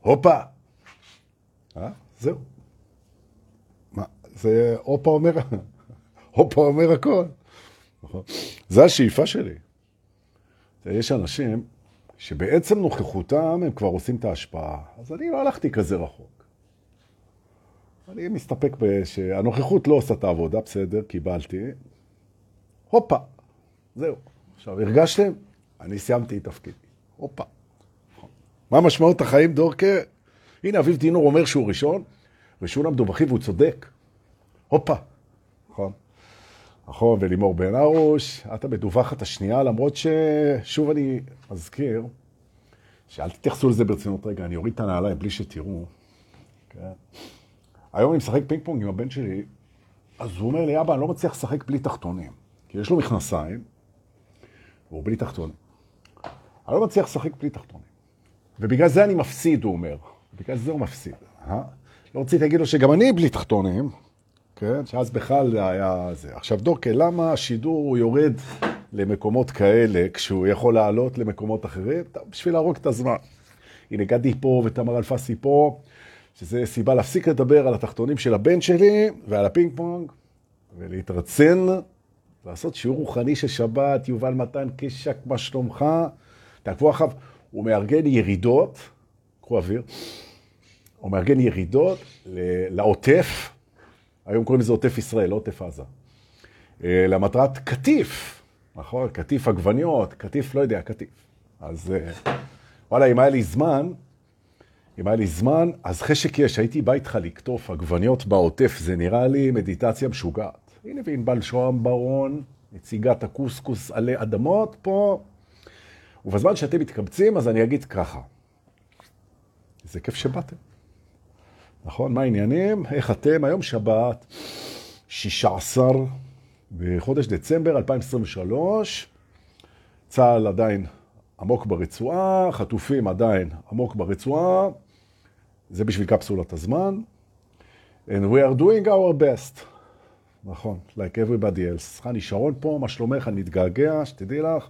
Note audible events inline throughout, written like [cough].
הופה. אה? זהו. מה, זה הופה אומר, [laughs] הופה אומר הכל. נכון? זה השאיפה שלי. יש אנשים שבעצם נוכחותם הם כבר עושים את ההשפעה. אז אני לא הלכתי כזה רחוק. אני מסתפק שהנוכחות לא עושה את העבודה, בסדר, קיבלתי. הופה, זהו. עכשיו, הרגשתם? אני סיימתי את תפקידי. הופה. מה משמעות החיים, דורקה? הנה, אביב דינור אומר שהוא ראשון, ראשון המדווחים והוא צודק. הופה. נכון. נכון, ולימור בן ארוש, את המדווחת השנייה, למרות ששוב אני מזכיר, שאל תתייחסו לזה ברצינות רגע, אני אוריד את הנעליים בלי שתראו. כן. היום אני משחק פינג פונג עם הבן שלי, אז הוא אומר לי, אבא, אני לא מצליח לשחק בלי תחתונים. כי יש לו מכנסיים, והוא בלי תחתונים. אני לא מצליח לשחק בלי תחתונים. ובגלל זה אני מפסיד, הוא אומר. בגלל זה הוא מפסיד. אה? לא רציתי להגיד לו שגם אני בלי תחתונים, כן? שאז בכלל היה זה. עכשיו, דורקה, למה השידור יורד למקומות כאלה, כשהוא יכול לעלות למקומות אחרים? בשביל להרוג את הזמן. הנה, גדי פה ותמר אלפסי פה, שזה סיבה להפסיק לדבר על התחתונים של הבן שלי ועל הפינג פונג, ולהתרצן, לעשות שיעור רוחני של שבת, יובל מתן קשק, מה שלומך? תעקבו אחריו, הוא מארגן ירידות, קחו אוויר, הוא מארגן ירידות לעוטף, היום קוראים לזה עוטף ישראל, לא עוטף עזה, אה, למטרת קטיף, נכון? קטיף עגבניות, קטיף, לא יודע, קטיף. אז אה, וואלה, אם היה לי זמן, אם היה לי זמן, אז חשק יש, הייתי בא איתך לקטוף עגבניות בעוטף, זה נראה לי מדיטציה משוגעת. הנה וענבל שוהם ברון, נציגת הקוסקוס עלי אדמות, פה. ובזמן שאתם מתקבצים, אז אני אגיד ככה. איזה כיף שבאתם. נכון? מה העניינים? איך אתם? היום שבת, 16 בחודש דצמבר 2023. צה"ל עדיין עמוק ברצועה, חטופים עדיין עמוק ברצועה. זה בשביל קפסולת הזמן. And we are doing our best. נכון, like everybody else. חני שרון פה, מה שלומך? אני מתגעגע, שתדעי לך.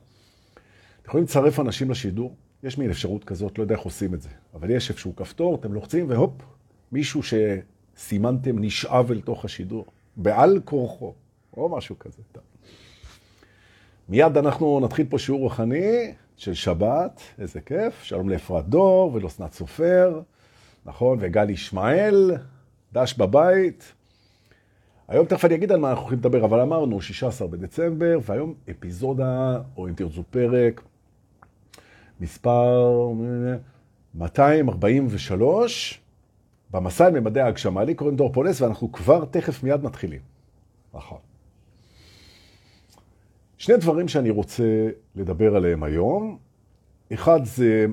אתם יכולים לצרף אנשים לשידור, יש מין אפשרות כזאת, לא יודע איך עושים את זה, אבל יש איפשהו כפתור, אתם לוחצים והופ, מישהו שסימנתם נשאב אל תוך השידור, בעל כורחו, או משהו כזה. מיד אנחנו נתחיל פה שיעור רוחני של שבת, איזה כיף, שלום לאפרת דור ולאסנת סופר, נכון, וגל ישמעאל, דש בבית. היום תכף אני אגיד על מה אנחנו הולכים לדבר, אבל אמרנו 16 בדצמבר, והיום אפיזודה, או אם תרצו פרק, מספר 243, במסע אל ממדי ההגשמה. לי קוראים דור פולס, ואנחנו כבר תכף מיד מתחילים. נכון. שני דברים שאני רוצה לדבר עליהם היום. אחד זה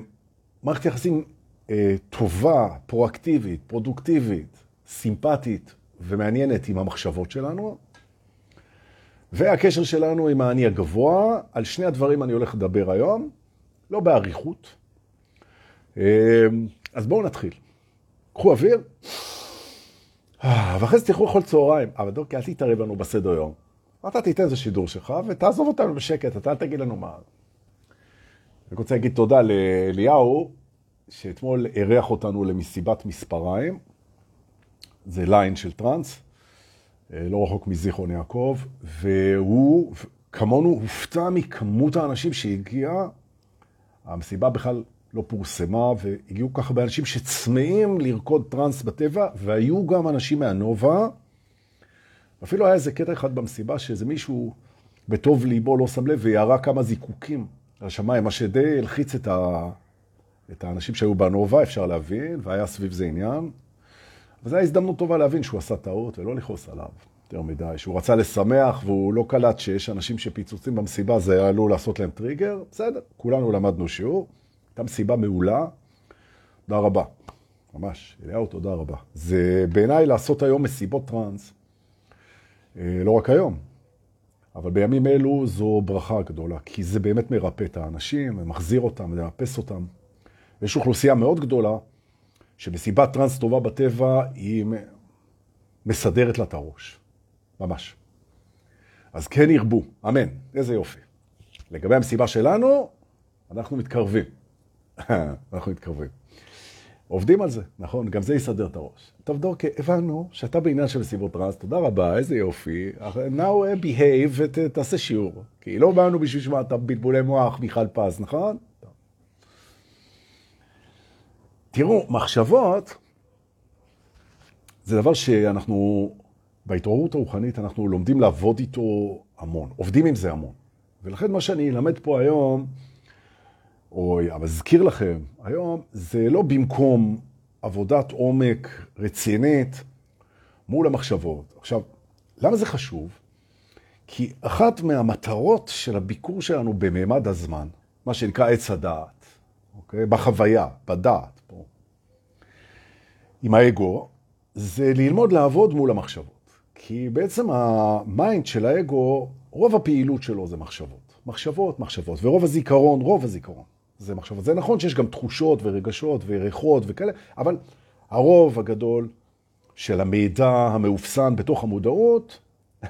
מערכת יחסים אה, טובה, פרואקטיבית, פרודוקטיבית, סימפטית ומעניינת עם המחשבות שלנו, והקשר שלנו עם האני הגבוה. על שני הדברים אני הולך לדבר היום, לא באריכות. אה, אז בואו נתחיל. קחו אוויר, ואחרי זה תלכו לאכול צהריים. אבל דוקי, אל תתערב לנו בסדר יום. אתה תיתן איזה שידור שלך ותעזוב אותנו בשקט, אתה אל תגיד לנו מה. אני רוצה להגיד תודה לאליהו, שאתמול אירח אותנו למסיבת מספריים. זה ליין של טראנס, אה, לא רחוק מזיכרון יעקב, והוא, כמונו, הופתע מכמות האנשים שהגיעה. המסיבה בכלל לא פורסמה, והגיעו ככה מלא אנשים שצמאים לרקוד טראנס בטבע, והיו גם אנשים מהנובה. אפילו היה איזה קטע אחד במסיבה, שאיזה מישהו בטוב ליבו לא שם לב, וירה כמה זיקוקים על השמיים, מה שדי הלחיץ את, ה... את האנשים שהיו בנובה, אפשר להבין, והיה סביב זה עניין. וזו הייתה הזדמנות טובה להבין שהוא עשה טעות, ולא לכעוס עליו יותר מדי. שהוא רצה לשמח, והוא לא קלט שיש אנשים שפיצוצים במסיבה, זה עלול לעשות להם טריגר. בסדר, כולנו למדנו שיעור. הייתה מסיבה מעולה. תודה רבה. ממש, אליהו, תודה רבה. זה בעיניי לעשות היום מסיבות טראנס, אה, לא רק היום, אבל בימים אלו זו ברכה גדולה, כי זה באמת מרפא את האנשים, מחזיר אותם, מרפס אותם. יש אוכלוסייה מאוד גדולה, שמסיבת טראנס טובה בטבע היא מסדרת לה את הראש. ממש. אז כן ירבו, אמן, איזה יופי. לגבי המסיבה שלנו, אנחנו מתקרבים. [laughs] אנחנו מתקרבים. עובדים על זה, נכון, גם זה יסדר את הראש. טוב, דורקה, הבנו שאתה בעניין של מסיבות טרנס, תודה רבה, איזה יופי. now behave ותעשה שיעור. כי לא באנו בשביל שמע אתה בלבולי מוח, מיכל פז, נכון? תראו, מחשבות זה דבר שאנחנו, בהתעוררות הרוחנית, אנחנו לומדים לעבוד איתו המון, עובדים עם זה המון. ולכן מה שאני אלמד פה היום, או אזכיר לכם היום, זה לא במקום עבודת עומק רצינית מול המחשבות. עכשיו, למה זה חשוב? כי אחת מהמטרות של הביקור שלנו בממד הזמן, מה שנקרא עץ הדעת, אוקיי? בחוויה, בדעת פה, עם האגו, זה ללמוד לעבוד מול המחשבות. כי בעצם ה mind של האגו, רוב הפעילות שלו זה מחשבות. מחשבות, מחשבות, ורוב הזיכרון, רוב הזיכרון. זה מחשבות. זה נכון שיש גם תחושות ורגשות וריחות וכאלה, אבל הרוב הגדול של המידע המאופסן בתוך המודעות, [laughs]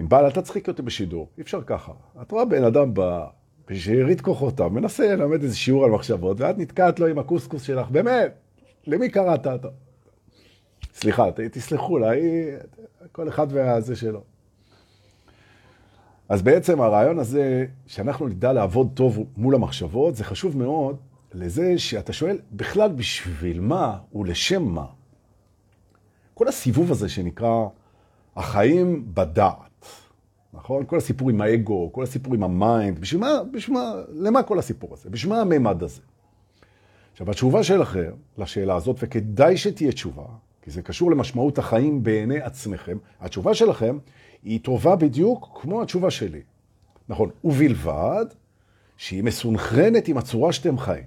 אם בעל, אתה צחיק אותי בשידור, אי אפשר ככה. את רואה בן אדם בשארית כוחותיו, מנסה ללמד איזה שיעור על מחשבות, ואת נתקעת לו עם הקוסקוס שלך, באמת, למי קראת אתה? סליחה, תסלחו לה, כל אחד והזה שלו. אז בעצם הרעיון הזה, שאנחנו נדע לעבוד טוב מול המחשבות, זה חשוב מאוד לזה שאתה שואל בכלל בשביל מה ולשם מה. כל הסיבוב הזה שנקרא החיים בדעת, נכון? כל הסיפור עם האגו, כל הסיפור עם ה mind, בשביל מה, בשביל מה, למה כל הסיפור הזה? בשביל מה הממד הזה? עכשיו, התשובה שלכם לשאלה הזאת, וכדאי שתהיה תשובה, כי זה קשור למשמעות החיים בעיני עצמכם, התשובה שלכם היא טובה בדיוק כמו התשובה שלי. נכון, ובלבד שהיא מסונכרנת עם הצורה שאתם חיים.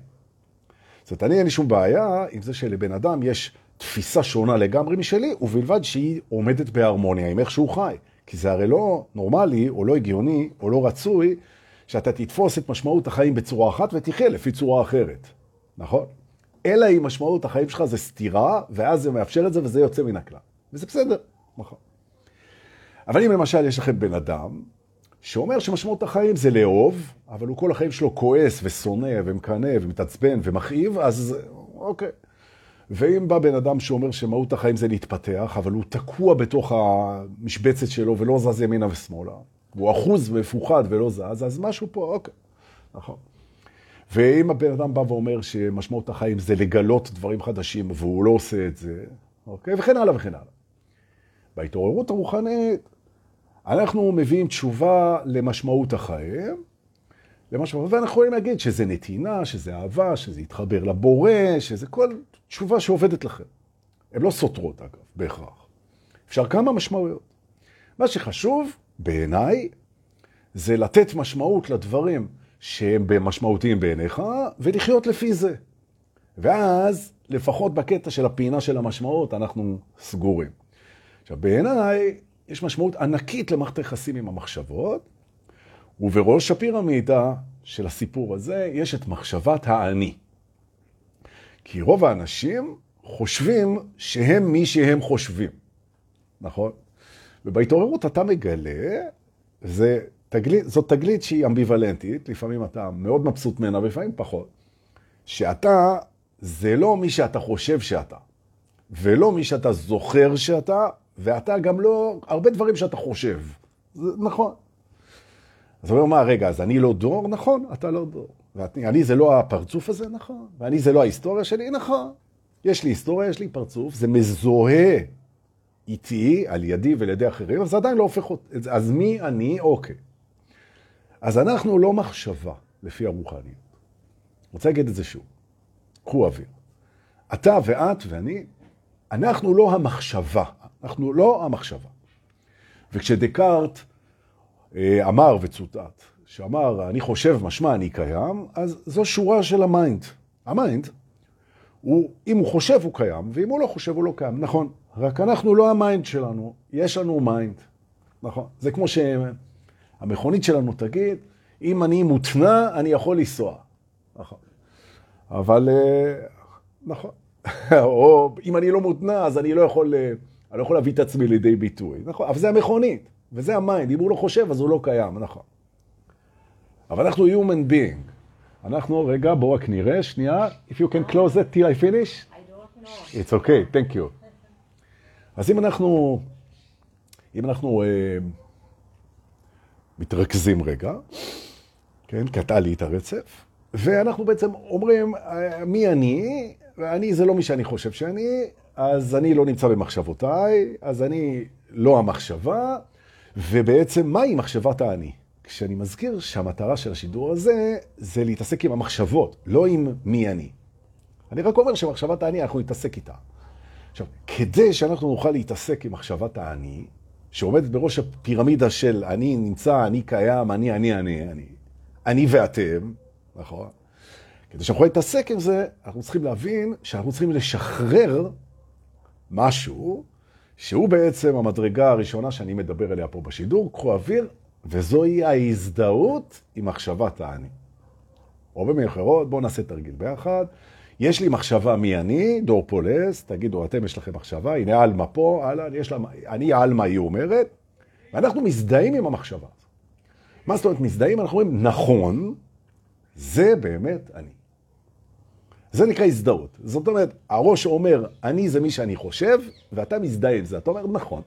זאת אומרת, אני אין לי שום בעיה עם זה שלבן אדם יש תפיסה שונה לגמרי משלי, ובלבד שהיא עומדת בהרמוניה עם איך שהוא חי. כי זה הרי לא נורמלי, או לא הגיוני, או לא רצוי, שאתה תתפוס את משמעות החיים בצורה אחת ותחיה לפי צורה אחרת. נכון? אלא אם משמעות החיים שלך זה סתירה, ואז זה מאפשר את זה וזה יוצא מן הכלל. וזה בסדר, נכון. אבל אם למשל יש לכם בן אדם שאומר שמשמעות החיים זה לאהוב, אבל הוא כל החיים שלו כועס ושונא ומקנא ומתעצבן ומכאיב, אז אוקיי. ואם בא בן אדם שאומר שמהות החיים זה להתפתח, אבל הוא תקוע בתוך המשבצת שלו ולא זז ימינה ושמאלה, הוא אחוז ומפוחד ולא זז, אז משהו פה, אוקיי, נכון. ואם הבן אדם בא ואומר שמשמעות החיים זה לגלות דברים חדשים, והוא לא עושה את זה, אוקיי? וכן הלאה וכן הלאה. בהתעוררות הרוחנית, אנחנו מביאים תשובה למשמעות החיים, למשמעות, ואנחנו יכולים להגיד שזה נתינה, שזה אהבה, שזה התחבר לבורא, שזה כל תשובה שעובדת לכם. הן לא סותרות, אגב, בהכרח. אפשר כמה משמעויות. מה שחשוב, בעיניי, זה לתת משמעות לדברים שהם משמעותיים בעיניך, ולחיות לפי זה. ואז, לפחות בקטע של הפינה של המשמעות, אנחנו סגורים. עכשיו, בעיניי, יש משמעות ענקית למערכת היחסים עם המחשבות, ובראש הפירמידה של הסיפור הזה יש את מחשבת האני. כי רוב האנשים חושבים שהם מי שהם חושבים, נכון? ובהתעוררות אתה מגלה, זה תגלית, זאת תגלית שהיא אמביוולנטית, לפעמים אתה מאוד מבסוט ממנה ולפעמים פחות. שאתה זה לא מי שאתה חושב שאתה, ולא מי שאתה זוכר שאתה, ואתה גם לא הרבה דברים שאתה חושב. זה נכון. אז הוא אומר, מה, רגע, אז אני לא דור? נכון, אתה לא דור. ואני זה לא הפרצוף הזה? נכון. ואני זה לא ההיסטוריה שלי? נכון. יש לי היסטוריה, יש לי פרצוף, זה מזוהה איתי, על ידי ועל ידי אחרים, אבל זה עדיין לא הופך אותי. אז מי אני? אוקיי. אז אנחנו לא מחשבה, לפי הרוחניות. רוצה להגיד את זה שוב. קחו אוויר. אתה ואת ואני, אנחנו לא המחשבה, אנחנו לא המחשבה. וכשדקארט אה, אמר וצוטט, שאמר, אני חושב משמע אני קיים, אז זו שורה של ה mind. ה mind, הוא, אם הוא חושב הוא קיים, ואם הוא לא חושב הוא לא קיים. נכון, רק אנחנו לא ה mind שלנו, יש לנו mind. נכון, זה כמו שהמכונית שלנו תגיד, אם אני מותנע, אני יכול לנסוע. נכון. אבל, אה, נכון. [laughs] או אם אני לא מותנע, אז אני לא יכול, אה, אני לא יכול להביא את עצמי לידי ביטוי. נכון, אבל זה המכונית, וזה ה mind. אם הוא לא חושב, אז הוא לא קיים, נכון. אבל אנחנו human being. אנחנו, רגע, בואו רק נראה, שנייה. If you can close it till I finish. I don't know. It's okay, thank you. אז אם אנחנו, אם אנחנו אה, מתרכזים רגע, כן, קטע לי את הרצף, ואנחנו בעצם אומרים, אה, מי אני? ואני זה לא מי שאני חושב שאני, אז אני לא נמצא במחשבותיי, אז אני לא המחשבה, ובעצם מהי מחשבת האני? כשאני מזכיר שהמטרה של השידור הזה זה להתעסק עם המחשבות, לא עם מי אני. אני רק אומר שמחשבת האני, אנחנו נתעסק איתה. עכשיו, כדי שאנחנו נוכל להתעסק עם מחשבת האני, שעומדת בראש הפירמידה של אני נמצא, אני קיים, אני, אני, אני, אני, אני ואתם, נכון? כדי שאנחנו נתעסק עם זה, אנחנו צריכים להבין שאנחנו צריכים לשחרר משהו שהוא בעצם המדרגה הראשונה שאני מדבר עליה פה בשידור, קחו אוויר, וזוהי ההזדהות עם מחשבת האני. או במילים אחרות, בואו נעשה תרגיל ביחד. יש לי מחשבה מי אני, דור פולס, תגידו, אתם יש לכם מחשבה, הנה אלמה פה, אהלן, יש לה, אני אלמה, היא אומרת, ואנחנו מזדהים עם המחשבה. מה זאת אומרת מזדהים? אנחנו אומרים, נכון, זה באמת אני. זה נקרא הזדהות. זאת אומרת, הראש אומר, אני זה מי שאני חושב, ואתה מזדהה עם זה. אתה אומר, נכון.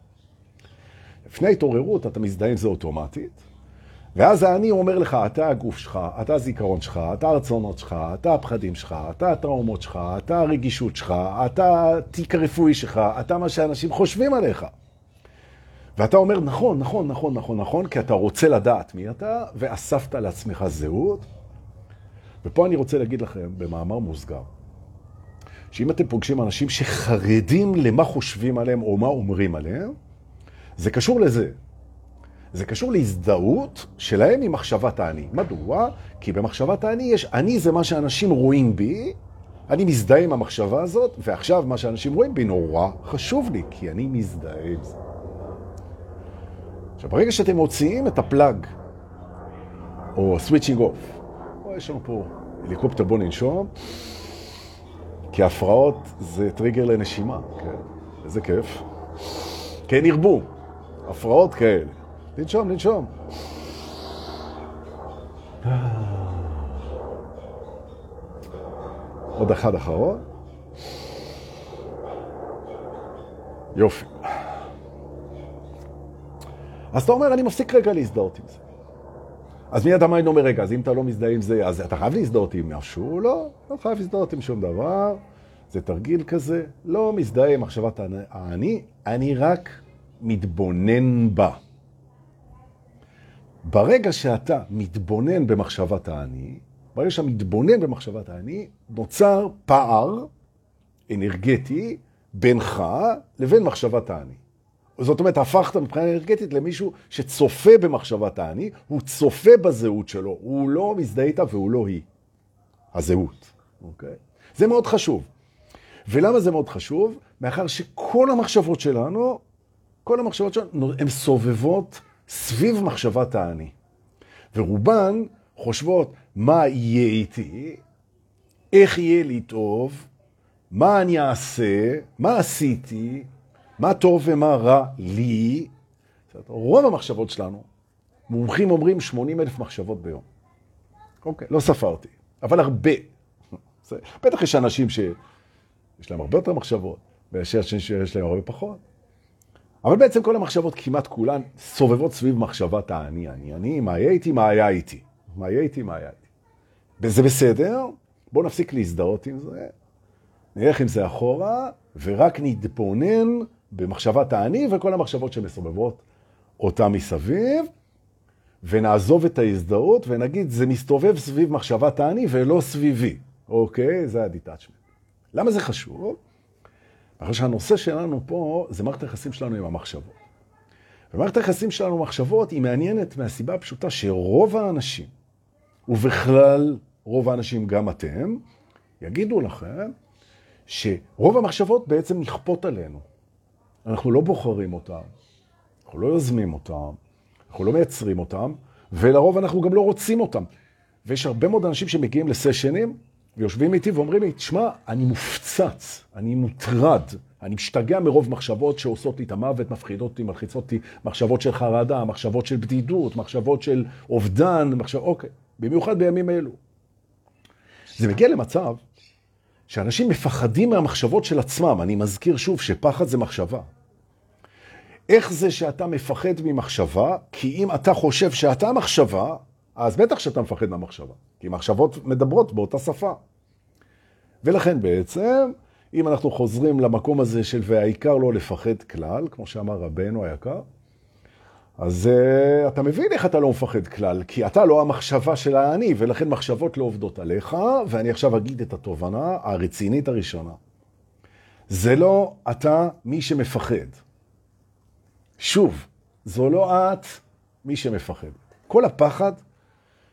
לפני התעוררות אתה מזדהה עם זה אוטומטית, ואז אני אומר לך, אתה הגוף שלך, אתה הזיכרון שלך, אתה הרצונות שלך, אתה הפחדים שלך, אתה הטראומות שלך, אתה הרגישות שלך, אתה התיק הרפואי שלך, אתה מה שאנשים חושבים עליך. ואתה אומר, נכון, נכון, נכון, נכון, נכון, כי אתה רוצה לדעת מי אתה, ואספת לעצמך זהות. ופה אני רוצה להגיד לכם, במאמר מוסגר, שאם אתם פוגשים אנשים שחרדים למה חושבים עליהם או מה אומרים עליהם, זה קשור לזה. זה קשור להזדהות שלהם עם מחשבת האני. מדוע? כי במחשבת האני יש, אני זה מה שאנשים רואים בי, אני מזדהה עם המחשבה הזאת, ועכשיו מה שאנשים רואים בי נורא חשוב לי, כי אני מזדהה עם זה. עכשיו, ברגע שאתם מוציאים את ה plug, או switching off, יש לנו פה הליקופטר בוא ננשום, כי הפרעות זה טריגר לנשימה, כן, איזה כיף. כן ירבו, הפרעות כאלה. לנשום, לנשום. עוד אחד אחרון. יופי. אז אתה אומר, אני מפסיק רגע להזדהות עם זה. אז מיד המיין אומר, רגע, אז אם אתה לא מזדהה עם זה, אז אתה חייב להזדהות עם משהו? לא, לא חייב להזדהות עם שום דבר. זה תרגיל כזה, לא מזדהה עם מחשבת האני, אני רק מתבונן בה. ברגע שאתה מתבונן במחשבת האני, ברגע שאתה מתבונן במחשבת האני, נוצר פער אנרגטי בינך לבין מחשבת האני. זאת אומרת, הפכת מבחינה אנרגטית למישהו שצופה במחשבת האני, הוא צופה בזהות שלו, הוא לא מזדהה איתה והוא לא היא. הזהות, אוקיי? זה מאוד חשוב. ולמה זה מאוד חשוב? מאחר שכל המחשבות שלנו, כל המחשבות שלנו, הן סובבות סביב מחשבת האני. ורובן חושבות מה יהיה איתי, איך יהיה לי טוב, מה אני אעשה, מה עשיתי, מה טוב ומה רע לי. רוב המחשבות שלנו, מומחים אומרים 80 אלף מחשבות ביום. אוקיי, לא ספרתי, אבל הרבה. [laughs] בטח יש אנשים שיש להם הרבה יותר מחשבות, ויש אנשים שיש להם הרבה פחות. אבל בעצם כל המחשבות, כמעט כולן, סובבות סביב מחשבת האני, אני, אני, מה היה איתי, מה היה איתי. מה היה איתי, מה היה איתי. וזה בסדר, בואו נפסיק להזדהות עם זה, נלך עם זה אחורה, ורק נתבונן במחשבת האני וכל המחשבות שמסובבות אותה מסביב, ונעזוב את ההזדהות ונגיד, זה מסתובב סביב מחשבת האני ולא סביבי. אוקיי? זה הדיטאצ'מנט. למה זה חשוב? אחרי שהנושא שלנו פה זה מערכת היחסים שלנו עם המחשבות. ומערכת היחסים שלנו עם המחשבות היא מעניינת מהסיבה הפשוטה שרוב האנשים, ובכלל רוב האנשים, גם אתם, יגידו לכם שרוב המחשבות בעצם נכפות עלינו. אנחנו לא בוחרים אותם, אנחנו לא יוזמים אותם, אנחנו לא מייצרים אותם, ולרוב אנחנו גם לא רוצים אותם. ויש הרבה מאוד אנשים שמגיעים לסשנים, ויושבים איתי ואומרים לי, תשמע, אני מופצץ, אני מוטרד, אני משתגע מרוב מחשבות שעושות לי את המוות, מפחידות אותי, מלחיצות אותי, מחשבות של חרדה, מחשבות של בדידות, מחשבות של אובדן, מחשב... אוקיי, במיוחד בימים אלו. זה מגיע למצב שאנשים מפחדים מהמחשבות של עצמם. אני מזכיר שוב שפחד זה מחשבה. איך זה שאתה מפחד ממחשבה? כי אם אתה חושב שאתה מחשבה, אז בטח שאתה מפחד מהמחשבה. כי מחשבות מדברות באותה שפה. ולכן בעצם, אם אנחנו חוזרים למקום הזה של והעיקר לא לפחד כלל, כמו שאמר רבנו היקר, אז uh, אתה מבין איך אתה לא מפחד כלל, כי אתה לא המחשבה של האני, ולכן מחשבות לא עובדות עליך, ואני עכשיו אגיד את התובנה הרצינית הראשונה. זה לא אתה מי שמפחד. שוב, זו לא את מי שמפחד. כל הפחד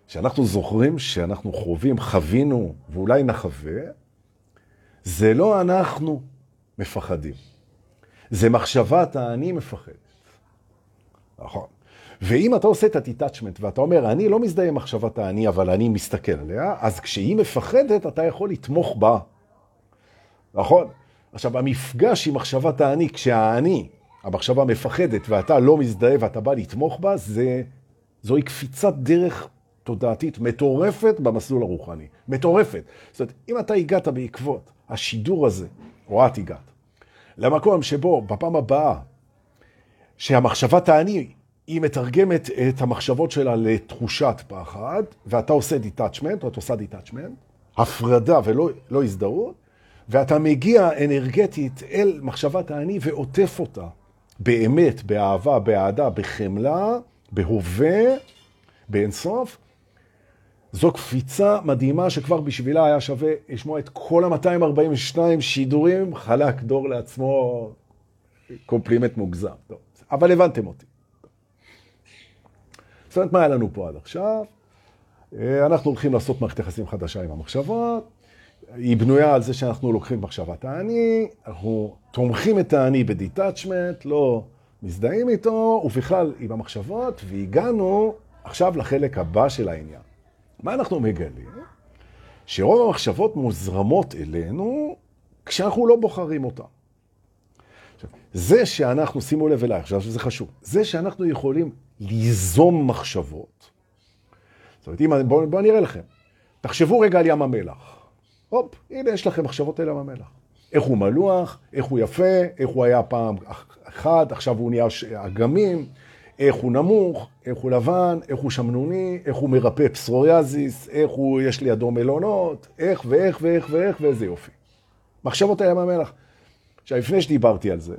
שאנחנו זוכרים שאנחנו חווים, חווינו ואולי נחווה, זה לא אנחנו מפחדים. זה מחשבת האני מפחד. נכון. ואם אתה עושה את הטיטאצ'מנט ואתה אומר, אני לא מזדהה עם מחשבת האני, אבל אני מסתכל עליה, אז כשהיא מפחדת, אתה יכול לתמוך בה. נכון? עכשיו, המפגש עם מחשבת האני, כשהאני, המחשבה מפחדת, ואתה לא מזדהה ואתה בא לתמוך בה, זה, זוהי קפיצת דרך תודעתית מטורפת במסלול הרוחני. מטורפת. זאת אומרת, אם אתה הגעת בעקבות השידור הזה, או את הגעת, למקום שבו בפעם הבאה שהמחשבה תעני, היא מתרגמת את המחשבות שלה לתחושת פחד, ואתה עושה detachment, או את עושה detachment, הפרדה ולא לא הזדהות, ואתה מגיע אנרגטית אל מחשבת האני ועוטף אותה באמת, באהבה, באהדה, בחמלה, בהווה, באינסוף. זו קפיצה מדהימה שכבר בשבילה היה שווה לשמוע את כל ה-242 שידורים, חלק דור לעצמו קומפלימנט מוגזם. טוב. אבל הבנתם אותי. זאת אומרת, מה היה לנו פה עד עכשיו? אה, אנחנו הולכים לעשות מערכת יחסים חדשה עם המחשבות, היא בנויה על זה שאנחנו לוקחים מחשבת האני, אנחנו תומכים את האני בדיטאצ'מנט, לא מזדהים איתו, ובכלל עם המחשבות, והגענו עכשיו לחלק הבא של העניין. מה אנחנו מגלים? שרוב המחשבות מוזרמות אלינו כשאנחנו לא בוחרים אותן. זה שאנחנו, שימו לב אליי, עכשיו שזה חשוב, זה שאנחנו יכולים ליזום מחשבות, זאת אומרת, אם, בואו בוא נראה לכם, תחשבו רגע על ים המלח. הופ, הנה יש לכם מחשבות על ים המלח. איך הוא מלוח, איך הוא יפה, איך הוא היה פעם אחד, עכשיו הוא נהיה אגמים, איך הוא נמוך, איך הוא לבן, איך הוא שמנוני, איך הוא מרפא פסוריאזיס, איך הוא, יש לידו מלונות, איך ואיך ואיך ואיך ואיזה יופי. מחשבות על ים המלח. עכשיו, לפני שדיברתי על זה,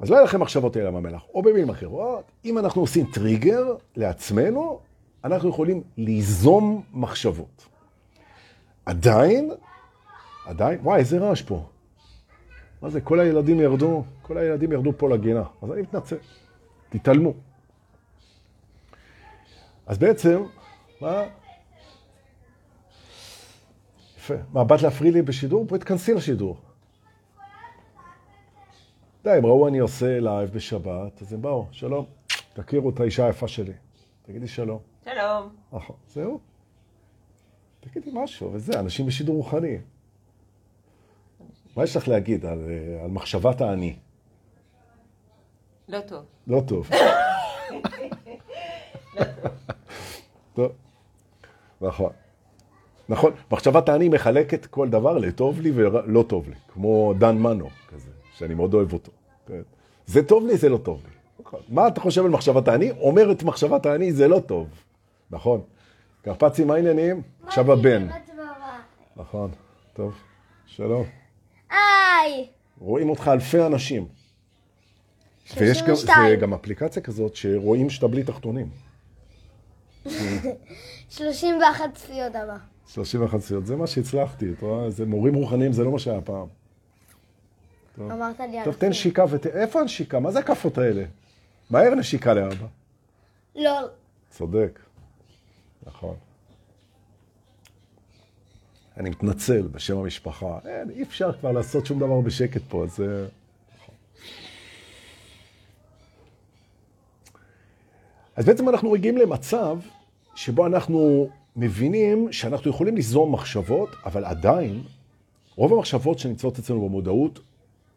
אז לא היה לכם מחשבות על ים המלח. או במילים אחרות, אם אנחנו עושים טריגר לעצמנו, אנחנו יכולים ליזום מחשבות. עדיין, עדיין, וואי, איזה רעש פה. מה זה, כל הילדים ירדו, כל הילדים ירדו פה לגינה. אז אני מתנצל, תתעלמו. אז בעצם, מה? יפה. מה, באת להפריע לי בשידור? בואי תכנסי לשידור. די, הם ראו אני עושה לייב בשבת, אז הם באו, שלום, תכירו את האישה היפה שלי. תגידי שלום. שלום. נכון, זהו. תגידי משהו, וזה, אנשים בשידור רוחני. מה יש לך להגיד על, אה, על מחשבת האני? לא טוב. לא טוב. טוב, נכון. נכון, מחשבת האני מחלקת כל דבר לטוב לי ולא טוב לי, כמו דן מנו כזה. שאני מאוד אוהב אותו. כן. זה טוב לי, זה לא טוב לי. נכון. מה אתה חושב על מחשבת האני? אומרת מחשבת האני, זה לא טוב. נכון. קרפצי, מה העניינים? עכשיו הבן. נכון, טוב. שלום. היי! רואים אותך אלפי אנשים. ויש גם, זה גם אפליקציה כזאת שרואים שאתה בלי תחתונים. [laughs] 31 צפיות הבא. 31 צפיות, זה מה שהצלחתי, אתה רואה? זה מורים רוחניים, זה לא מה שהיה פעם. אמרת לי טוב, תן שיקה ות... איפה הנשיקה? מה זה הכאפות האלה? מהר נשיקה לאבא. לא. צודק. נכון. אני מתנצל בשם המשפחה. אין, אי אפשר כבר לעשות שום דבר בשקט פה, אז זה... נכון. אז בעצם אנחנו מגיעים למצב שבו אנחנו מבינים שאנחנו יכולים ליזום מחשבות, אבל עדיין רוב המחשבות שנמצאות אצלנו במודעות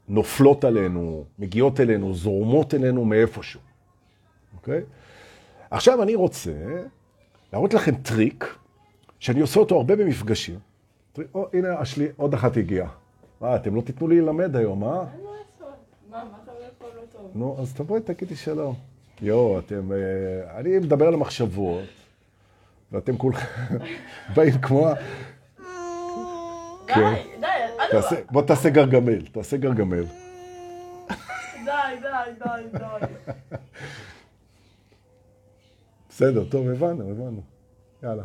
נופלות עלינו, מגיעות אלינו, זורמות אלינו מאיפשהו. אוקיי? עכשיו אני רוצה להראות לכם טריק שאני עושה אותו הרבה במפגשים, תראי, או, הנה, השלי, עוד אחת הגיעה. מה, אתם לא תיתנו לי ללמד היום, אה? אין מה לעשות. מה, מה אתה אומר פה לא טוב? נו, אז תבואי, תגידי שלום. יואו, אתם... אה, אני מדבר על המחשבות, ואתם כולכם [laughs] באים כמו... די, כן. די, אדרבה. בוא תעשה גרגמל, תעשה גרגמל. די, די, די, די. בסדר, טוב, הבנו, הבנו. יאללה.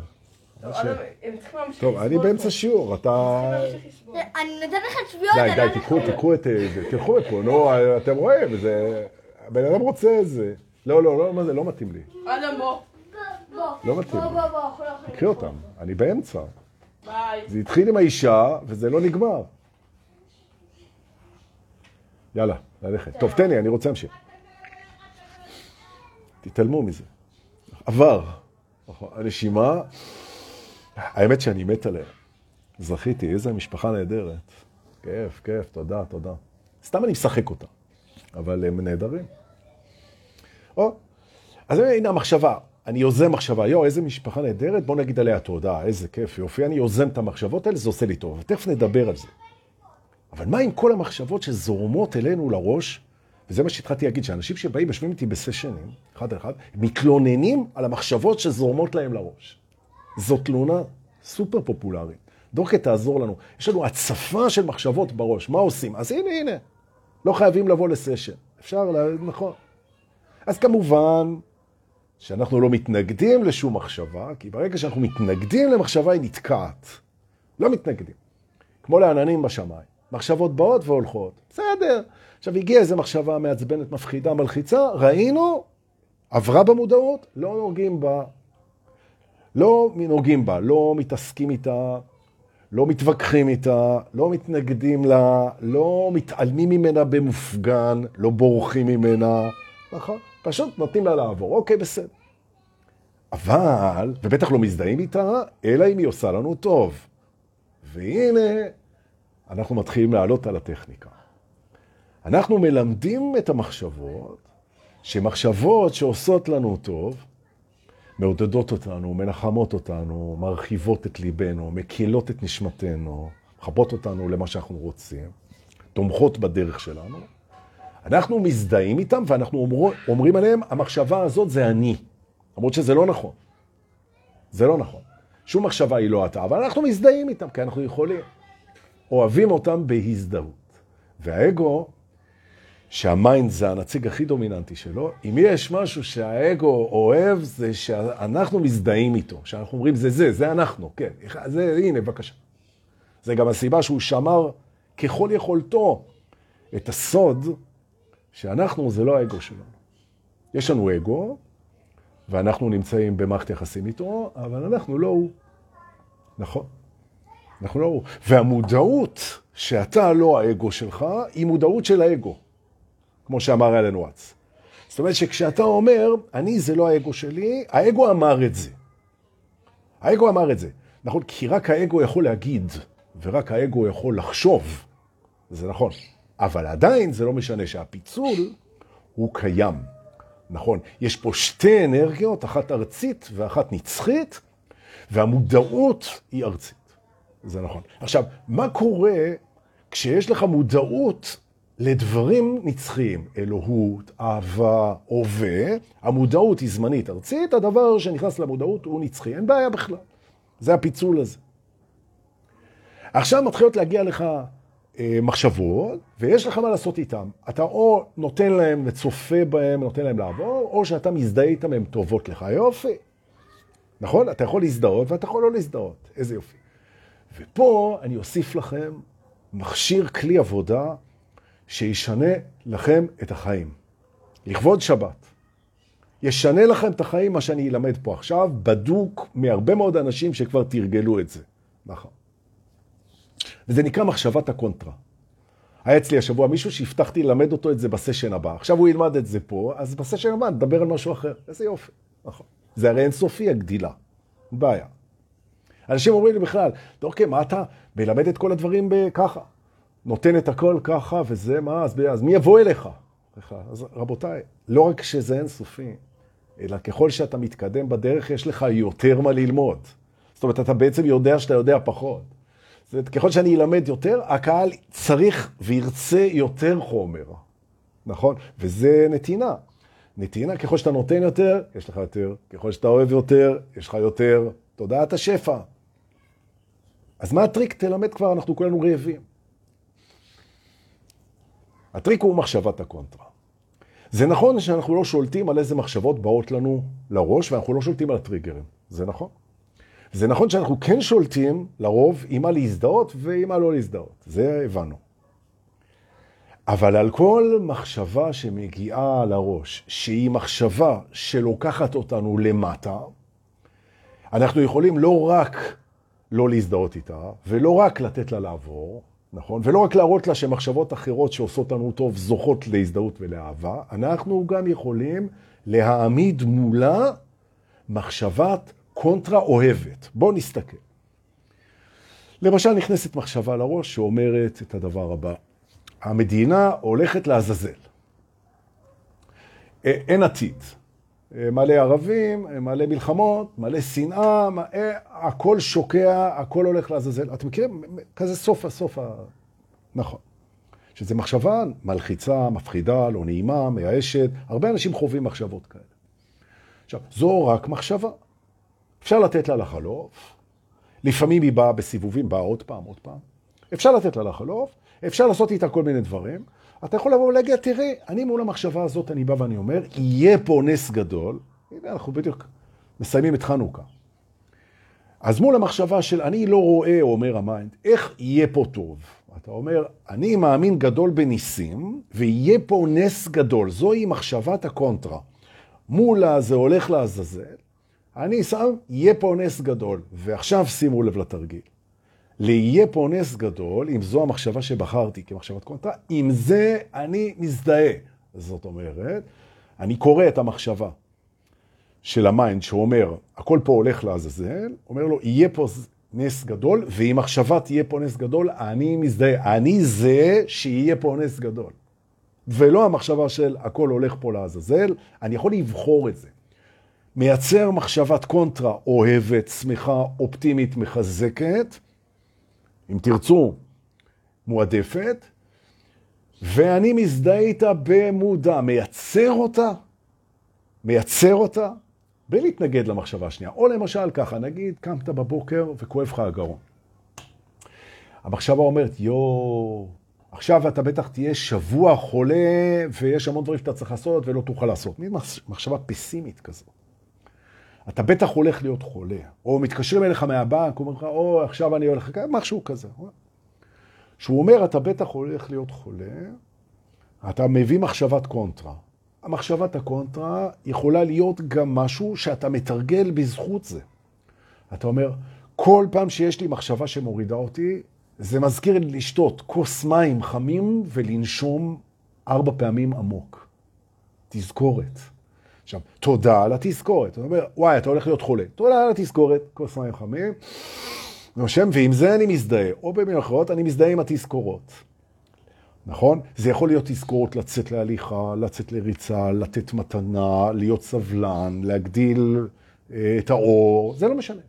טוב, אני באמצע. שיעור, אתה... אני נותן לך שביעות, די, די, לא תיקחו. תיקחו את אה, זה, תלכו מפה, נו, אתם רואים, זה... הבן אדם רוצה את זה. לא, לא, לא, מה זה, לא מתאים לי. אדם, בוא. לא מתאים לי. אנחנו לא אותם, אני באמצע. ביי. זה התחיל עם האישה, וזה לא נגמר. יאללה, ללכת. טוב, תן לי, אני רוצה להמשיך. תתעלמו מזה. עבר. הנשימה, האמת שאני מת עליה. זכיתי, איזה משפחה נהדרת. כיף, כיף, תודה, תודה. סתם אני משחק אותה, אבל הם נהדרים. או, אז הנה המחשבה. אני יוזם מחשבה, יואו, איזה משפחה נהדרת, בוא נגיד עליה תודה, איזה כיף, יופי, אני יוזם את המחשבות האלה, זה עושה לי טוב. תכף נדבר על זה. אבל מה עם כל המחשבות שזורמות אלינו לראש? וזה מה שהתחלתי להגיד, שאנשים שבאים, יושבים איתי בסשנים, אחד על אחד, מתלוננים על המחשבות שזורמות להם לראש. זו תלונה סופר פופולרית. דורקה תעזור לנו. יש לנו הצפה של מחשבות בראש, מה עושים? אז הנה, הנה. לא חייבים לבוא לסשן. אפשר, לה... נכון. אז כמובן שאנחנו לא מתנגדים לשום מחשבה, כי ברגע שאנחנו מתנגדים למחשבה היא נתקעת. לא מתנגדים. כמו לעננים בשמיים. מחשבות באות והולכות. בסדר. עכשיו הגיעה איזו מחשבה מעצבנת, מפחידה, מלחיצה, ראינו, עברה במודעות, לא נוגעים בה. לא נוגעים בה, לא מתעסקים איתה, לא מתווכחים איתה, לא מתנגדים לה, לא מתעלמים ממנה במופגן, לא בורחים ממנה, נכון? פשוט נותנים לה לעבור, אוקיי, בסדר. אבל, ובטח לא מזדהים איתה, אלא אם היא עושה לנו טוב. והנה, אנחנו מתחילים לעלות על הטכניקה. אנחנו מלמדים את המחשבות, שמחשבות שעושות לנו טוב, מעודדות אותנו, מנחמות אותנו, מרחיבות את ליבנו, מקילות את נשמתנו, מחבות אותנו למה שאנחנו רוצים, תומכות בדרך שלנו. אנחנו מזדהים איתם ואנחנו אומר, אומרים עליהם, המחשבה הזאת זה אני. למרות שזה לא נכון. זה לא נכון. שום מחשבה היא לא אתה, אבל אנחנו מזדהים איתם, כי אנחנו יכולים. אוהבים אותם בהזדהות. והאגו, שהמיינד זה הנציג הכי דומיננטי שלו, אם יש משהו שהאגו אוהב, זה שאנחנו מזדהים איתו. שאנחנו אומרים, זה זה, זה אנחנו, כן. זה, הנה, בבקשה. זה גם הסיבה שהוא שמר ככל יכולתו את הסוד שאנחנו זה לא האגו שלנו. יש לנו אגו, ואנחנו נמצאים במערכת יחסים איתו, אבל אנחנו לא הוא. נכון. אנחנו לא הוא. והמודעות שאתה לא האגו שלך, היא מודעות של האגו, כמו שאמר אלן וואטס. זאת אומרת שכשאתה אומר, אני זה לא האגו שלי, האגו אמר את זה. האגו אמר את זה. נכון, כי רק האגו יכול להגיד, ורק האגו יכול לחשוב. זה נכון. אבל עדיין זה לא משנה שהפיצול הוא קיים. נכון, יש פה שתי אנרגיות, אחת ארצית ואחת נצחית, והמודעות היא ארצית. זה נכון. עכשיו, מה קורה כשיש לך מודעות לדברים נצחיים? אלוהות, אהבה, הווה, המודעות היא זמנית ארצית, הדבר שנכנס למודעות הוא נצחי, אין בעיה בכלל. זה הפיצול הזה. עכשיו מתחילות להגיע לך מחשבות, ויש לך מה לעשות איתם. אתה או נותן להם וצופה בהם, נותן להם לעבור, או שאתה מזדהה איתם, הן טובות לך. יופי. נכון? אתה יכול להזדהות ואתה יכול לא להזדהות. איזה יופי. ופה אני אוסיף לכם מכשיר כלי עבודה שישנה לכם את החיים. לכבוד שבת. ישנה לכם את החיים, מה שאני אלמד פה עכשיו, בדוק מהרבה מאוד אנשים שכבר תרגלו את זה. נכון. וזה נקרא מחשבת הקונטרה. היה אצלי השבוע מישהו שהבטחתי ללמד אותו את זה בסשן הבא. עכשיו הוא ילמד את זה פה, אז בסשן הבא נדבר על משהו אחר. איזה יופי. נכון. זה הרי אינסופי הגדילה. בעיה. אנשים אומרים לי בכלל, אוקיי, מה אתה מלמד את כל הדברים ככה? נותן את הכל ככה, וזה מה, אז, אז מי יבוא אליך? אז רבותיי, לא רק שזה אינסופי, אלא ככל שאתה מתקדם בדרך, יש לך יותר מה ללמוד. זאת אומרת, אתה בעצם יודע שאתה יודע פחות. זאת אומרת, ככל שאני אלמד יותר, הקהל צריך וירצה יותר חומר, נכון? וזה נתינה. נתינה, ככל שאתה נותן יותר, יש לך יותר. ככל שאתה אוהב יותר, יש לך יותר. תודעת השפע. אז מה הטריק? תלמד כבר, אנחנו כולנו רעבים. הטריק הוא מחשבת הקונטרה. זה נכון שאנחנו לא שולטים על איזה מחשבות באות לנו לראש, ואנחנו לא שולטים על הטריגרים. זה נכון. זה נכון שאנחנו כן שולטים, לרוב, עם מה להזדהות ועם מה לא להזדהות. זה הבנו. אבל על כל מחשבה שמגיעה לראש, שהיא מחשבה שלוקחת אותנו למטה, אנחנו יכולים לא רק לא להזדהות איתה, ולא רק לתת לה לעבור, נכון? ולא רק להראות לה שמחשבות אחרות שעושות לנו טוב זוכות להזדהות ולאהבה, אנחנו גם יכולים להעמיד מולה מחשבת קונטרה אוהבת. בואו נסתכל. למשל נכנסת מחשבה לראש שאומרת את הדבר הבא, המדינה הולכת לעזאזל. אה, אין עתיד. אה, מלא ערבים, אה, מלא מלחמות, מלא שנאה, הכל שוקע, הכל הולך לעזאזל. אתם מכירים? כזה סוף הסוף ה... נכון. שזו מחשבה מלחיצה, מפחידה, לא נעימה, מייאשת. הרבה אנשים חווים מחשבות כאלה. עכשיו, זו רק מחשבה. אפשר לתת לה לחלוף. לפעמים היא באה בסיבובים, באה עוד פעם, עוד פעם. אפשר לתת לה לחלוף, אפשר לעשות איתה כל מיני דברים. אתה יכול לבוא ולהגיד, תראה, אני מול המחשבה הזאת, אני בא ואני אומר, יהיה פה נס גדול. הנה, אנחנו בדיוק מסיימים את חנוכה. אז מול המחשבה של אני לא רואה, אומר המיינד, איך יהיה פה טוב? אתה אומר, אני מאמין גדול בניסים, ויהיה פה נס גדול. זוהי מחשבת הקונטרה. מולה זה הולך לעזאזל, אני שם, יהיה פה נס גדול. ועכשיו שימו לב לתרגיל. ליהיה פה נס גדול, אם זו המחשבה שבחרתי כמחשבת קונטרה, עם זה אני מזדהה. זאת אומרת, אני קורא את המחשבה של המיינד שאומר, הכל פה הולך לעזאזל, אומר לו, יהיה פה נס גדול, ואם מחשבה תהיה פה נס גדול, אני מזדהה. אני זה שיהיה פה נס גדול. ולא המחשבה של הכל הולך פה לעזאזל, אני יכול לבחור את זה. מייצר מחשבת קונטרה אוהבת, שמחה, אופטימית, מחזקת, אם תרצו, מועדפת, ואני מזדהה איתה במודע, מייצר אותה, מייצר אותה, בלי להתנגד למחשבה השנייה. או למשל ככה, נגיד, קמת בבוקר וכואב לך הגרון. המחשבה אומרת, יואו, עכשיו אתה בטח תהיה שבוע חולה, ויש המון דברים שאתה צריך לעשות ולא תוכל לעשות. מין מחשבה פסימית כזאת. אתה בטח הולך להיות חולה, או מתקשרים אליך מהבנק, אומר לך, או עכשיו אני הולך, משהו כזה. שהוא אומר, אתה בטח הולך להיות חולה, אתה מביא מחשבת קונטרה. המחשבת הקונטרה יכולה להיות גם משהו שאתה מתרגל בזכות זה. אתה אומר, כל פעם שיש לי מחשבה שמורידה אותי, זה מזכיר לי לשתות כוס מים חמים ולנשום ארבע פעמים עמוק. תזכורת. עכשיו, תודה על התזכורת. אתה אומר, וואי, אתה הולך להיות חולה. תודה על התזכורת, כוס מים חמים. נושם, ועם זה אני מזדהה. או במילים אחרות, אני מזדהה עם התזכורות. נכון? זה יכול להיות תזכורת לצאת להליכה, לצאת לריצה, לתת מתנה, להיות סבלן, להגדיל אה, את האור, זה לא משנה.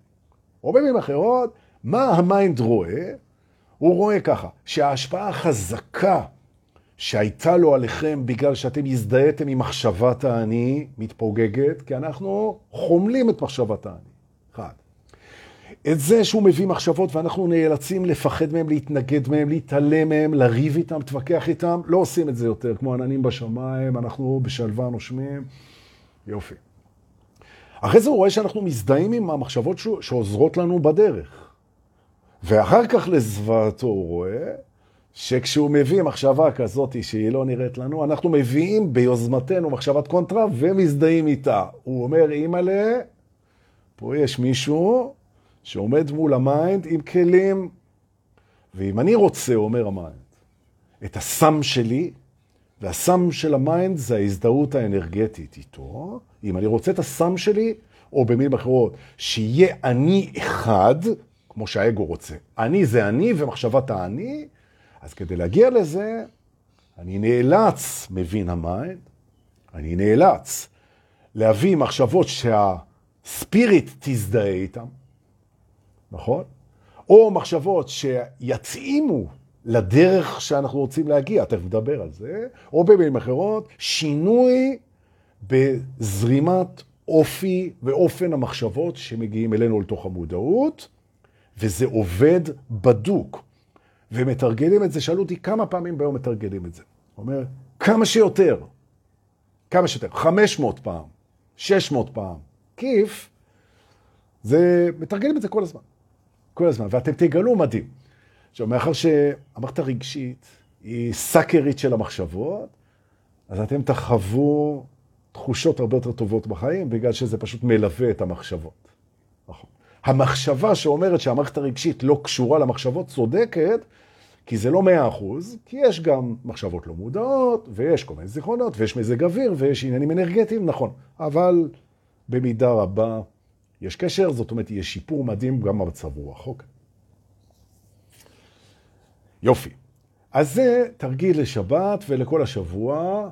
או במילים אחרות, מה המיינד רואה? הוא רואה ככה, שההשפעה החזקה שהייתה לו עליכם בגלל שאתם הזדהיתם עם מחשבת האני מתפוגגת, כי אנחנו חומלים את מחשבת האני. אחד. את זה שהוא מביא מחשבות ואנחנו נאלצים לפחד מהם, להתנגד מהם, להתעלם מהם, לריב איתם, להתווכח איתם, לא עושים את זה יותר. כמו עננים בשמיים, אנחנו בשלווה נושמים. יופי. אחרי זה הוא רואה שאנחנו מזדהים עם המחשבות שעוזרות לנו בדרך. ואחר כך לזוועתו הוא רואה שכשהוא מביא מחשבה כזאת שהיא לא נראית לנו, אנחנו מביאים ביוזמתנו מחשבת קונטרה ומזדהים איתה. הוא אומר, אימא'לה, פה יש מישהו שעומד מול המיינד עם כלים, ואם אני רוצה, אומר המיינד, את הסם שלי, והסם של המיינד זה ההזדהות האנרגטית איתו, אם אני רוצה את הסם שלי, או במילים אחרות, שיהיה אני אחד, כמו שהאגו רוצה. אני זה אני ומחשבת האני, אז כדי להגיע לזה, אני נאלץ, מבין המיינד, אני נאלץ להביא מחשבות שה spirit תזדהה איתם, נכון? או מחשבות שיתאימו לדרך שאנחנו רוצים להגיע, תכף נדבר על זה, או במילים אחרות, שינוי בזרימת אופי ואופן המחשבות שמגיעים אלינו לתוך המודעות, וזה עובד בדוק. ומתרגלים את זה, שאלו אותי כמה פעמים ביום מתרגלים את זה. אומר, כמה שיותר, כמה שיותר, 500 פעם, 600 פעם. כיף, זה, מתרגלים את זה כל הזמן. כל הזמן, ואתם תגלו מדהים. עכשיו, מאחר שהמערכת הרגשית היא סאקרית של המחשבות, אז אתם תחוו תחושות הרבה יותר טובות בחיים, בגלל שזה פשוט מלווה את המחשבות. המחשבה שאומרת שהמערכת הרגשית לא קשורה למחשבות צודקת, כי זה לא מאה אחוז, כי יש גם מחשבות לא מודעות, ויש כל מיני זיכרונות, ויש מזג אוויר, ויש עניינים אנרגטיים, נכון. אבל במידה רבה יש קשר, זאת אומרת, יש שיפור מדהים גם במצב רוח. אוקיי. יופי. אז זה תרגיל לשבת ולכל השבוע,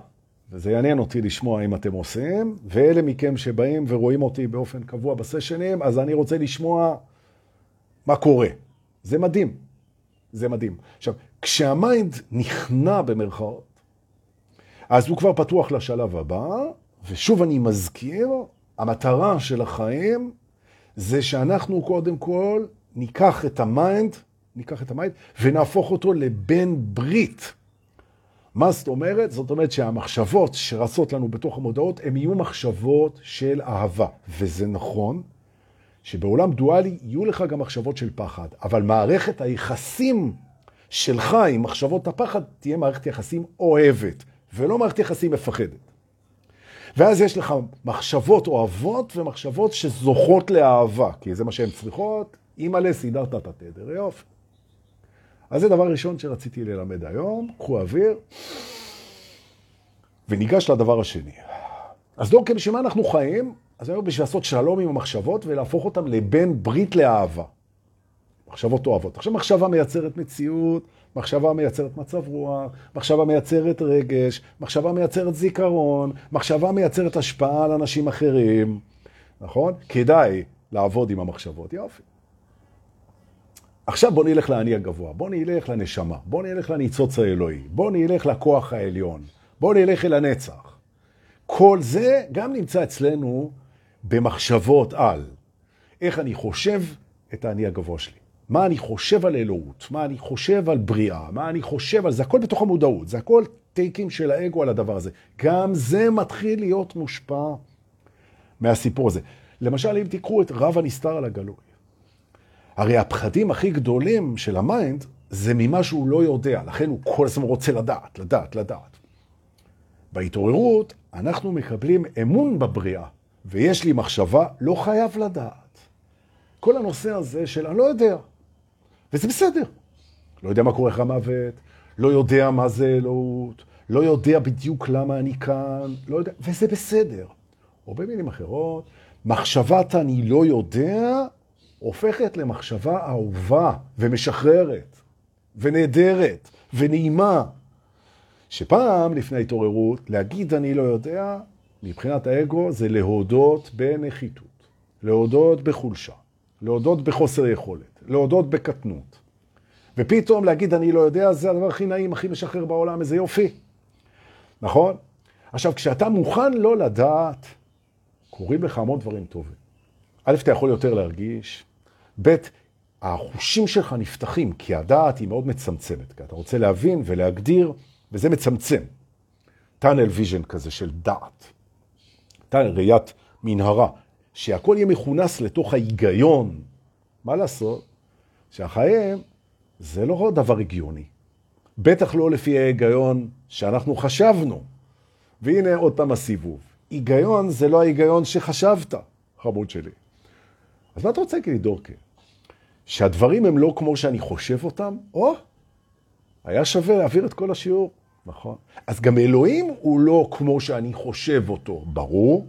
וזה יעניין אותי לשמוע אם אתם עושים, ואלה מכם שבאים ורואים אותי באופן קבוע בסשנים, אז אני רוצה לשמוע מה קורה. זה מדהים. זה מדהים. עכשיו, כשהמיינד נכנע במרכאות, אז הוא כבר פתוח לשלב הבא, ושוב אני מזכיר, המטרה של החיים זה שאנחנו קודם כל ניקח את המיינד, ניקח את המיינד ונהפוך אותו לבן ברית. מה זאת אומרת? זאת אומרת שהמחשבות שרצות לנו בתוך המודעות, הן יהיו מחשבות של אהבה. וזה נכון שבעולם דואלי יהיו לך גם מחשבות של פחד, אבל מערכת היחסים שלך עם מחשבות הפחד תהיה מערכת יחסים אוהבת, ולא מערכת יחסים מפחדת. ואז יש לך מחשבות אוהבות ומחשבות שזוכות לאהבה, כי זה מה שהן צריכות. אימא'לה, סידרת את התדר, יופי. אז זה דבר ראשון שרציתי ללמד היום, קחו אוויר, וניגש לדבר השני. אז לא, בשביל מה אנחנו חיים? אז היום בשביל לעשות שלום עם המחשבות ולהפוך אותם לבין ברית לאהבה. מחשבות אוהבות. עכשיו מחשבה מייצרת מציאות, מחשבה מייצרת מצב רוח, מחשבה מייצרת רגש, מחשבה מייצרת זיכרון, מחשבה מייצרת השפעה על אנשים אחרים, נכון? כדאי לעבוד עם המחשבות, יופי. עכשיו בוא נלך לאני הגבוה, בוא נלך לנשמה, בוא נלך לניצוץ האלוהי, בוא נלך לכוח העליון, בוא נלך אל הנצח. כל זה גם נמצא אצלנו במחשבות על. איך אני חושב את האני הגבוה שלי. מה אני חושב על אלוהות, מה אני חושב על בריאה, מה אני חושב על זה, הכל בתוך המודעות, זה הכל takes של האגו על הדבר הזה. גם זה מתחיל להיות מושפע מהסיפור הזה. למשל, אם תיקחו את רב הנסתר על הגלוי. הרי הפחדים הכי גדולים של המיינד זה ממה שהוא לא יודע, לכן הוא כל הזמן רוצה לדעת, לדעת, לדעת. בהתעוררות אנחנו מקבלים אמון בבריאה, ויש לי מחשבה, לא חייב לדעת. כל הנושא הזה של אני לא יודע, וזה בסדר. לא יודע מה קורה אחרי המוות, לא יודע מה זה אלוהות, לא יודע בדיוק למה אני כאן, לא יודע, וזה בסדר. או במילים אחרות, מחשבת אני לא יודע הופכת למחשבה אהובה ומשחררת ונהדרת ונעימה. שפעם לפני ההתעוררות, להגיד אני לא יודע, מבחינת האגו זה להודות בנחיתות, להודות בחולשה, להודות בחוסר יכולת, להודות בקטנות. ופתאום להגיד אני לא יודע, זה הדבר הכי נעים, הכי משחרר בעולם, איזה יופי. נכון? עכשיו, כשאתה מוכן לא לדעת, קורים לך המון דברים טובים. א', אתה יכול יותר להרגיש, ב', החושים שלך נפתחים, כי הדעת היא מאוד מצמצמת, כי אתה רוצה להבין ולהגדיר, וזה מצמצם. tunnel vision כזה של דעת. tunnel ראיית מנהרה, שהכל יהיה מכונס לתוך ההיגיון. מה לעשות? שהחיים זה לא דבר הגיוני. בטח לא לפי ההיגיון שאנחנו חשבנו. והנה עוד פעם הסיבוב. היגיון זה לא ההיגיון שחשבת, חמוד שלי. אז מה אתה רוצה להגיד לי, דורקה? שהדברים הם לא כמו שאני חושב אותם? או, היה שווה להעביר את כל השיעור. נכון. אז גם אלוהים הוא לא כמו שאני חושב אותו, ברור,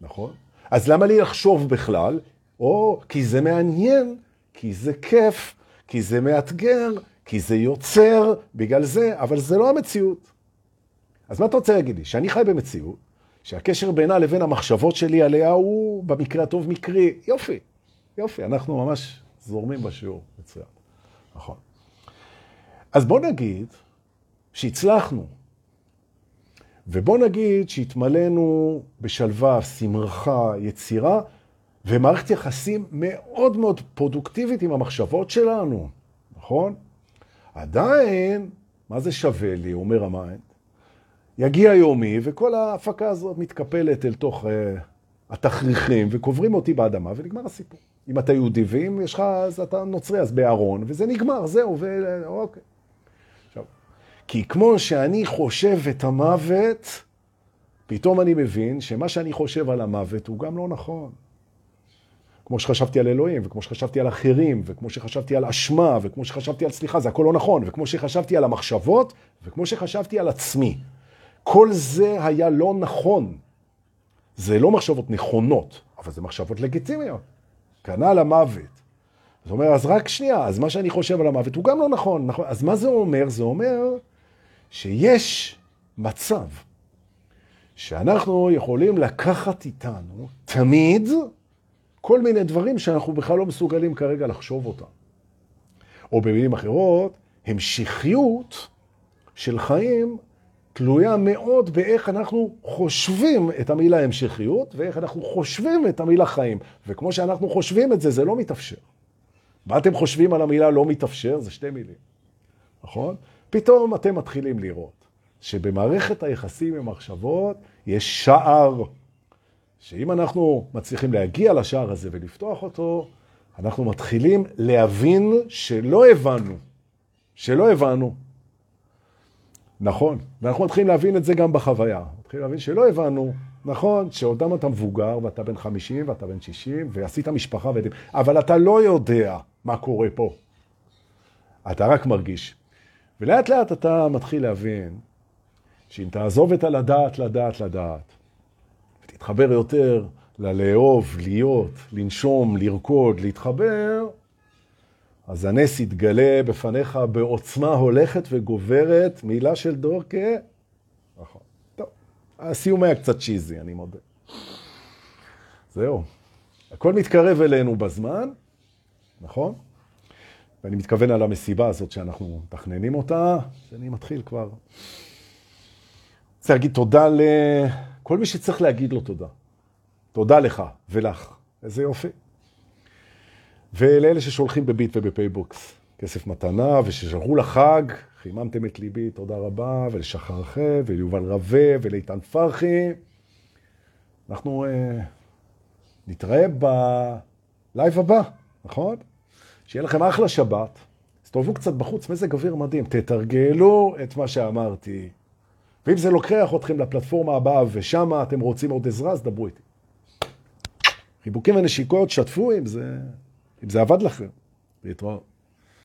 נכון? אז למה לי לחשוב בכלל? או, כי זה מעניין, כי זה כיף, כי זה מאתגר, כי זה יוצר, בגלל זה, אבל זה לא המציאות. אז מה אתה רוצה להגיד לי? שאני חי במציאות, שהקשר בינה לבין המחשבות שלי עליה הוא במקרה הטוב מקרי. יופי, יופי, אנחנו ממש זורמים בשיעור, מצוין. נכון. אז בוא נגיד שהצלחנו, ובוא נגיד שהתמלאנו בשלווה, שמחה, יצירה, ומערכת יחסים מאוד מאוד פרודוקטיבית עם המחשבות שלנו, נכון? עדיין, מה זה שווה לי, אומר המיינד? יגיע יומי, וכל ההפקה הזאת מתקפלת אל תוך אה, התכריכים, וקוברים אותי באדמה, ונגמר הסיפור. אם אתה יהודי, ואם יש לך, אז אתה נוצרי, אז בארון, וזה נגמר, זהו, ואוקיי. עכשיו, כי כמו שאני חושב את המוות, פתאום אני מבין שמה שאני חושב על המוות הוא גם לא נכון. כמו שחשבתי על אלוהים, וכמו שחשבתי על אחרים, וכמו שחשבתי על אשמה, וכמו שחשבתי על סליחה, זה הכל לא נכון, וכמו שחשבתי על המחשבות, וכמו שחשבתי על עצמי. כל זה היה לא נכון. זה לא מחשבות נכונות, אבל זה מחשבות לגיטימיות. כנ"ל המוות. זאת אומרת, אז רק שנייה, אז מה שאני חושב על המוות הוא גם לא נכון. נכון. אז מה זה אומר? זה אומר שיש מצב שאנחנו יכולים לקחת איתנו תמיד כל מיני דברים שאנחנו בכלל לא מסוגלים כרגע לחשוב אותם. או במילים אחרות, המשכיות של חיים תלויה מאוד באיך אנחנו חושבים את המילה המשכיות, ואיך אנחנו חושבים את המילה חיים. וכמו שאנחנו חושבים את זה, זה לא מתאפשר. מה אתם חושבים על המילה לא מתאפשר? זה שתי מילים, נכון? פתאום אתם מתחילים לראות שבמערכת היחסים עם מחשבות יש שער, שאם אנחנו מצליחים להגיע לשער הזה ולפתוח אותו, אנחנו מתחילים להבין שלא הבנו, שלא הבנו. נכון, ואנחנו מתחילים להבין את זה גם בחוויה. מתחילים להבין שלא הבנו, נכון, שעודם אתה מבוגר ואתה בן 50 ואתה בן 60 ועשית משפחה ועדים, אבל אתה לא יודע מה קורה פה. אתה רק מרגיש. ולאט לאט אתה מתחיל להבין שאם תעזוב את הלדעת, לדעת, לדעת, ותתחבר יותר ללאהוב, להיות, לנשום, לרקוד, להתחבר, אז הנס יתגלה בפניך בעוצמה הולכת וגוברת, מילה של דורקה. נכון. טוב, הסיום היה קצת צ'יזי, אני מודה. זהו. הכל מתקרב אלינו בזמן, נכון? ואני מתכוון על המסיבה הזאת שאנחנו מתכננים אותה, שאני מתחיל כבר. רוצה להגיד תודה לכל מי שצריך להגיד לו תודה. תודה לך ולך. איזה יופי. ולאלה ששולחים בביט ובפייבוקס כסף מתנה, וששלחו לחג, חיממתם את ליבי, תודה רבה, ולשחר חב, וליובל רווה, ולאיתן פרחי. אנחנו אה, נתראה בלייב הבא, נכון? שיהיה לכם אחלה שבת. תסתובבו קצת בחוץ, מזג אוויר מדהים. תתרגלו את מה שאמרתי. ואם זה לוקח אתכם לפלטפורמה הבאה, ושם אתם רוצים עוד עזרה, אז דברו איתי. חיבוקים ונשיקות, שתפו אם זה... אם זה עבד לכם, להתראות.